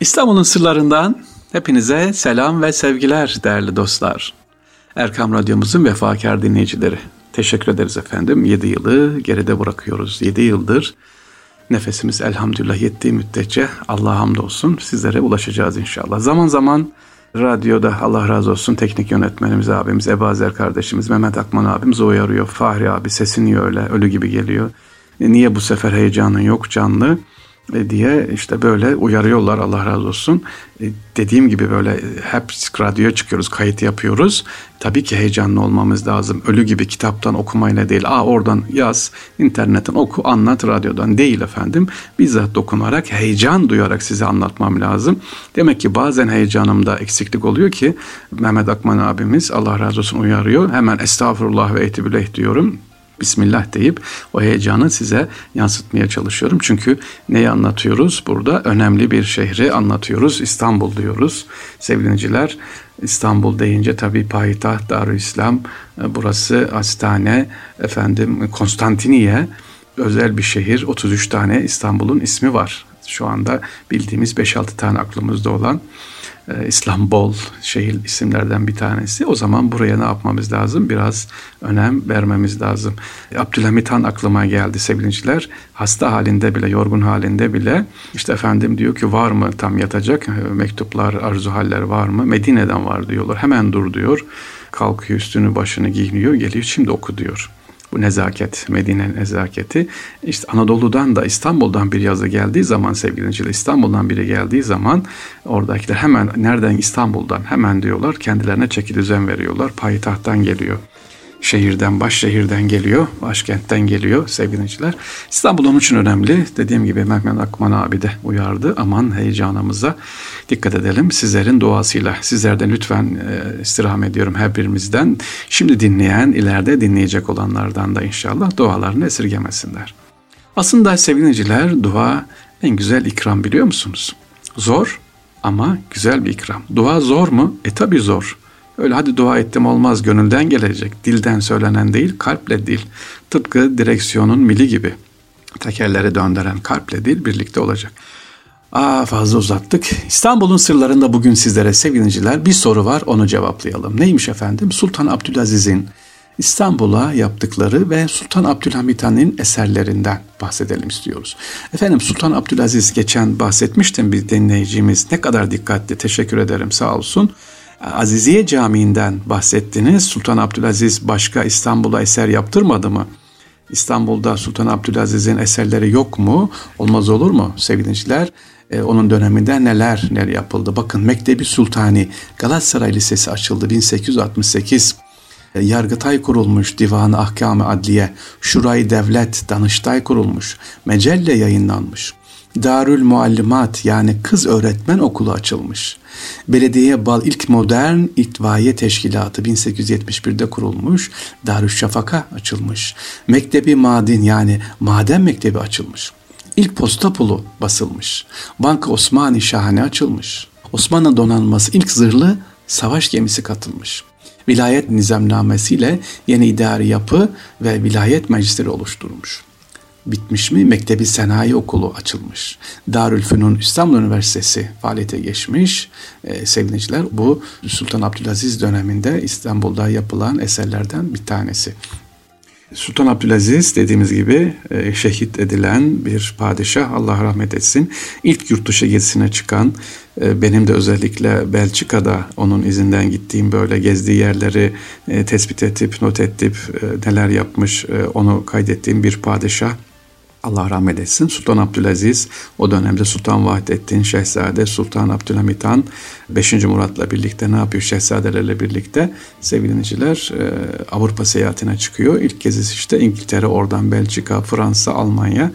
İstanbul'un sırlarından hepinize selam ve sevgiler değerli dostlar. Erkam Radyomuzun vefakar dinleyicileri. Teşekkür ederiz efendim. 7 yılı geride bırakıyoruz. 7 yıldır nefesimiz elhamdülillah yettiği müddetçe Allah'a hamdolsun sizlere ulaşacağız inşallah. Zaman zaman radyoda Allah razı olsun teknik yönetmenimiz abimiz Ebazer kardeşimiz Mehmet Akman abimiz uyarıyor. Fahri abi sesini öyle ölü gibi geliyor. E, niye bu sefer heyecanın yok canlı? E, diye işte böyle uyarıyorlar Allah razı olsun. E, dediğim gibi böyle hep radyoya çıkıyoruz, kayıt yapıyoruz. Tabii ki heyecanlı olmamız lazım. Ölü gibi kitaptan okumayla değil. Aa oradan yaz, internetten oku, anlat radyodan değil efendim. Bizzat dokunarak, heyecan duyarak size anlatmam lazım. Demek ki bazen heyecanımda eksiklik oluyor ki Mehmet Akman abimiz Allah razı olsun uyarıyor. Hemen estağfurullah ve etibüleh diyorum. Bismillah deyip o heyecanı size yansıtmaya çalışıyorum. Çünkü neyi anlatıyoruz? Burada önemli bir şehri anlatıyoruz. İstanbul diyoruz. Sevgiliciler İstanbul deyince tabii payitaht Darülislam burası hastane efendim Konstantiniye özel bir şehir. 33 tane İstanbul'un ismi var. Şu anda bildiğimiz 5-6 tane aklımızda olan e, İstanbul şehir isimlerden bir tanesi. O zaman buraya ne yapmamız lazım? Biraz önem vermemiz lazım. Abdülhamit Han aklıma geldi sevgiliciler. Hasta halinde bile, yorgun halinde bile işte efendim diyor ki var mı tam yatacak mektuplar, arzu haller var mı? Medine'den var diyorlar. Hemen dur diyor. Kalkıyor üstünü başını giyiniyor geliyor şimdi oku diyor. Bu nezaket, Medine'nin nezaketi. İşte Anadolu'dan da İstanbul'dan bir yazı geldiği zaman sevgili dinleyiciler, İstanbul'dan biri geldiği zaman oradakiler hemen nereden İstanbul'dan hemen diyorlar kendilerine çeki düzen veriyorlar. Payitahttan geliyor şehirden, baş şehirden geliyor, başkentten geliyor sevgiliciler. İstanbul onun için önemli. Dediğim gibi Mehmet Akman abi de uyardı. Aman heyecanımıza dikkat edelim. Sizlerin duasıyla. Sizlerden lütfen e, istirham ediyorum her birimizden. Şimdi dinleyen, ileride dinleyecek olanlardan da inşallah dualarını esirgemesinler. Aslında sevgiliciler dua en güzel ikram biliyor musunuz? Zor ama güzel bir ikram. Dua zor mu? E tabi zor. Öyle hadi dua ettim olmaz gönülden gelecek. Dilden söylenen değil kalple dil. Tıpkı direksiyonun mili gibi. Tekerleri döndüren kalple dil birlikte olacak. Aa fazla uzattık. İstanbul'un sırlarında bugün sizlere sevgiliciler bir soru var onu cevaplayalım. Neymiş efendim? Sultan Abdülaziz'in İstanbul'a yaptıkları ve Sultan Abdülhamit Han'ın eserlerinden bahsedelim istiyoruz. Efendim Sultan Abdülaziz geçen bahsetmiştim bir dinleyicimiz ne kadar dikkatli teşekkür ederim sağ olsun. Aziziye Camii'nden bahsettiniz. Sultan Abdülaziz başka İstanbul'a eser yaptırmadı mı? İstanbul'da Sultan Abdülaziz'in eserleri yok mu? Olmaz olur mu sevgiliciler? Ee, onun döneminde neler neler yapıldı? Bakın Mektebi Sultani Galatasaray Lisesi açıldı 1868. Ee, Yargıtay kurulmuş, Divan-ı Ahkam-ı Adliye, Şuray Devlet, Danıştay kurulmuş, Mecelle yayınlanmış. Darül Muallimat yani kız öğretmen okulu açılmış. Belediye Bal ilk modern itfaiye teşkilatı 1871'de kurulmuş. Darüşşafaka açılmış. Mektebi Madin yani maden mektebi açılmış. İlk posta pulu basılmış. Banka Osmani Şahane açılmış. Osmanlı donanması ilk zırhlı savaş gemisi katılmış. Vilayet nizamnamesiyle yeni idari yapı ve vilayet meclisleri oluşturmuş bitmiş mi? Mektebi Senayi Okulu açılmış. Darülfünun İstanbul Üniversitesi faaliyete geçmiş. Ee, sevgiliciler bu Sultan Abdülaziz döneminde İstanbul'da yapılan eserlerden bir tanesi. Sultan Abdülaziz dediğimiz gibi e, şehit edilen bir padişah Allah rahmet etsin. İlk yurt dışı gezisine çıkan e, benim de özellikle Belçika'da onun izinden gittiğim böyle gezdiği yerleri e, tespit edip not edip neler yapmış onu kaydettiğim bir padişah. Allah rahmet etsin. Sultan Abdülaziz o dönemde Sultan Vahdettin Şehzade Sultan Abdülhamit Han 5. Murat'la birlikte ne yapıyor şehzadelerle birlikte sevgiliciler e, Avrupa seyahatine çıkıyor. İlk gezisi işte İngiltere oradan Belçika, Fransa, Almanya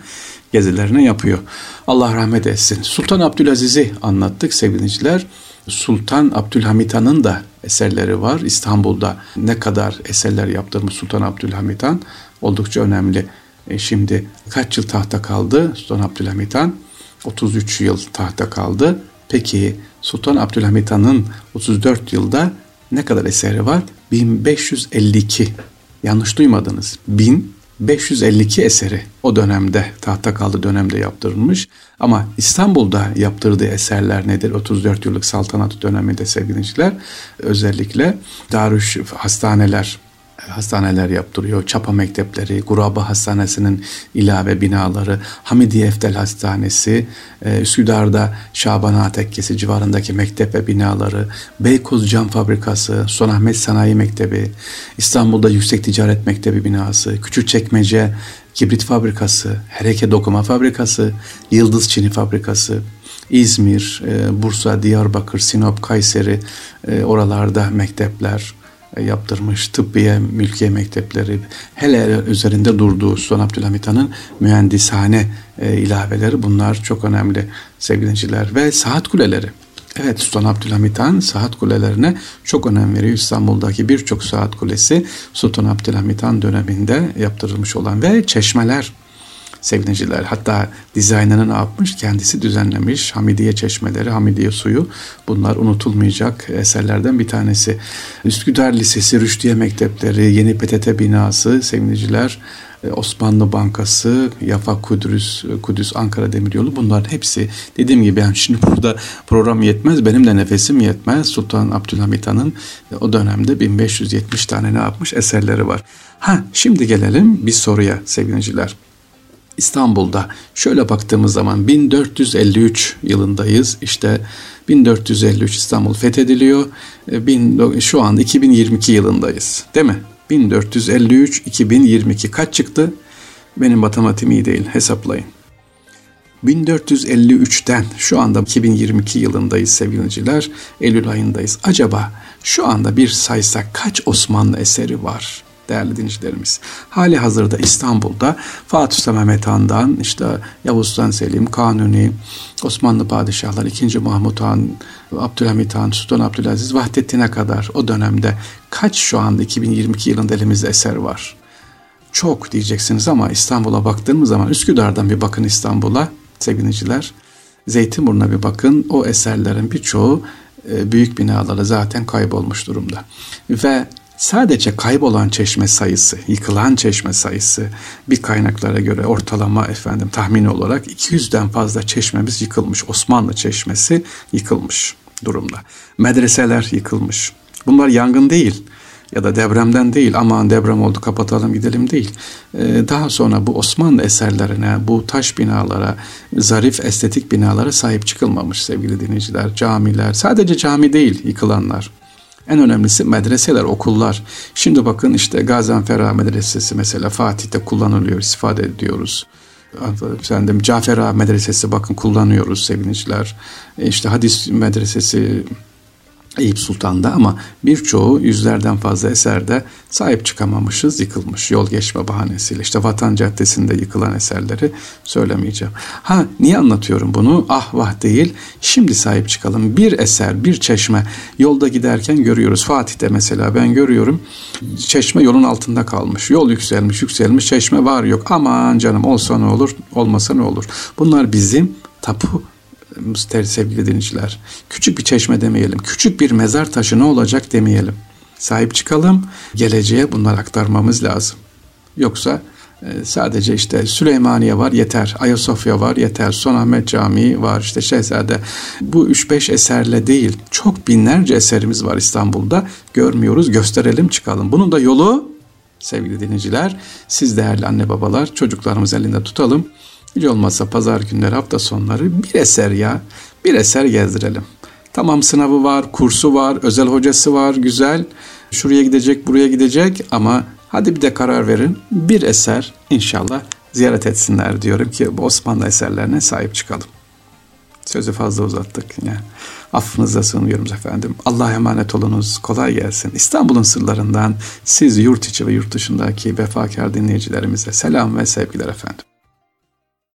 gezilerini yapıyor. Allah rahmet etsin. Sultan Abdülaziz'i anlattık sevgiliciler. Sultan Abdülhamit Han'ın da eserleri var. İstanbul'da ne kadar eserler yaptırmış Sultan Abdülhamit Han oldukça önemli. E şimdi kaç yıl tahta kaldı Sultan Abdülhamit Han? 33 yıl tahta kaldı. Peki Sultan Abdülhamit Han'ın 34 yılda ne kadar eseri var? 1552. Yanlış duymadınız. 1000 552 eseri o dönemde tahta kaldı dönemde yaptırılmış. Ama İstanbul'da yaptırdığı eserler nedir? 34 yıllık saltanat döneminde sevgiliciler özellikle Darüş hastaneler hastaneler yaptırıyor. Çapa mektepleri, Guraba Hastanesi'nin ilave binaları, Hamidiye Eftel Hastanesi, e, Üsküdar'da Şaban Tekkesi civarındaki mektep ve binaları, Beykoz Cam Fabrikası, Sonahmet Sanayi Mektebi, İstanbul'da Yüksek Ticaret Mektebi binası, Küçükçekmece Kibrit Fabrikası, Hereke Dokuma Fabrikası, Yıldız Çini Fabrikası, İzmir, e, Bursa, Diyarbakır, Sinop, Kayseri e, oralarda mektepler, yaptırmış tıbbiye, mülkiye mektepleri, hele üzerinde durduğu Sultan Abdülhamit Han'ın mühendishane e, ilaveleri bunlar çok önemli sevgiliciler ve saat kuleleri. Evet Sultan Abdülhamit Han saat kulelerine çok önem veriyor. İstanbul'daki birçok saat kulesi Sultan Abdülhamit Han döneminde yaptırılmış olan ve çeşmeler sevgiliciler. Hatta dizaynını ne yapmış? Kendisi düzenlemiş. Hamidiye çeşmeleri, Hamidiye suyu. Bunlar unutulmayacak eserlerden bir tanesi. Üsküdar Lisesi, Rüşdiye Mektepleri, Yeni PTT binası sevgiliciler. E, Osmanlı Bankası, Yafa Kudüs, Kudüs Ankara Demiryolu bunların hepsi dediğim gibi yani şimdi burada program yetmez benim de nefesim yetmez. Sultan Abdülhamit Han'ın e, o dönemde 1570 tane ne yapmış eserleri var. Ha şimdi gelelim bir soruya sevgiliciler. İstanbul'da şöyle baktığımız zaman 1453 yılındayız. İşte 1453 İstanbul fethediliyor. E, şu an 2022 yılındayız. Değil mi? 1453 2022 kaç çıktı? Benim matematiğim iyi değil. Hesaplayın. 1453'ten şu anda 2022 yılındayız sevgiliciler. Eylül ayındayız. Acaba şu anda bir saysak kaç Osmanlı eseri var? Değerli dinleyicilerimiz. Hali hazırda İstanbul'da Fatih Sultan Mehmet Han'dan işte Yavuz Sultan Selim, Kanuni, Osmanlı padişahları 2. Mahmut Han, Abdülhamit Han, Sultan Abdülaziz, Vahdettin'e kadar o dönemde kaç şu anda 2022 yılında elimizde eser var? Çok diyeceksiniz ama İstanbul'a baktığımız zaman Üsküdar'dan bir bakın İstanbul'a sevgiliciler. Zeytinburnu'na bir bakın o eserlerin birçoğu e, büyük binaları zaten kaybolmuş durumda. Ve Sadece kaybolan çeşme sayısı, yıkılan çeşme sayısı bir kaynaklara göre ortalama efendim tahmin olarak 200'den fazla çeşmemiz yıkılmış. Osmanlı çeşmesi yıkılmış durumda. Medreseler yıkılmış. Bunlar yangın değil ya da depremden değil aman deprem oldu kapatalım gidelim değil. Ee, daha sonra bu Osmanlı eserlerine, bu taş binalara, zarif estetik binalara sahip çıkılmamış sevgili dinleyiciler. Camiler, sadece cami değil yıkılanlar. En önemlisi medreseler, okullar. Şimdi bakın işte Gazanfera Medresesi mesela Fatih'te kullanılıyor, istifade ediyoruz. Efendim Cafer Ağa Medresesi bakın kullanıyoruz sevgiliciler. E, işte hadis medresesi Eyüp Sultan'da ama birçoğu yüzlerden fazla eserde sahip çıkamamışız, yıkılmış yol geçme bahanesiyle. İşte Vatan Caddesi'nde yıkılan eserleri söylemeyeceğim. Ha niye anlatıyorum bunu? Ah vah değil. Şimdi sahip çıkalım. Bir eser, bir çeşme yolda giderken görüyoruz. Fatih'te mesela ben görüyorum. Çeşme yolun altında kalmış. Yol yükselmiş, yükselmiş. Çeşme var yok. Aman canım olsa ne olur, olmasa ne olur. Bunlar bizim tapu sevgili dinleyiciler. Küçük bir çeşme demeyelim. Küçük bir mezar taşı ne olacak demeyelim. Sahip çıkalım. Geleceğe bunları aktarmamız lazım. Yoksa e, sadece işte Süleymaniye var yeter. Ayasofya var yeter. Sultanahmet Camii var işte Şehzade. Bu 3-5 eserle değil çok binlerce eserimiz var İstanbul'da. Görmüyoruz gösterelim çıkalım. Bunun da yolu sevgili dinleyiciler siz değerli anne babalar çocuklarımız elinde tutalım. Hiç olmazsa pazar günleri hafta sonları bir eser ya bir eser gezdirelim. Tamam sınavı var, kursu var, özel hocası var, güzel. Şuraya gidecek, buraya gidecek ama hadi bir de karar verin. Bir eser inşallah ziyaret etsinler diyorum ki bu Osmanlı eserlerine sahip çıkalım. Sözü fazla uzattık. Yani affınıza sığınıyoruz efendim. Allah'a emanet olunuz. Kolay gelsin. İstanbul'un sırlarından siz yurt içi ve yurt dışındaki vefakar dinleyicilerimize selam ve sevgiler efendim.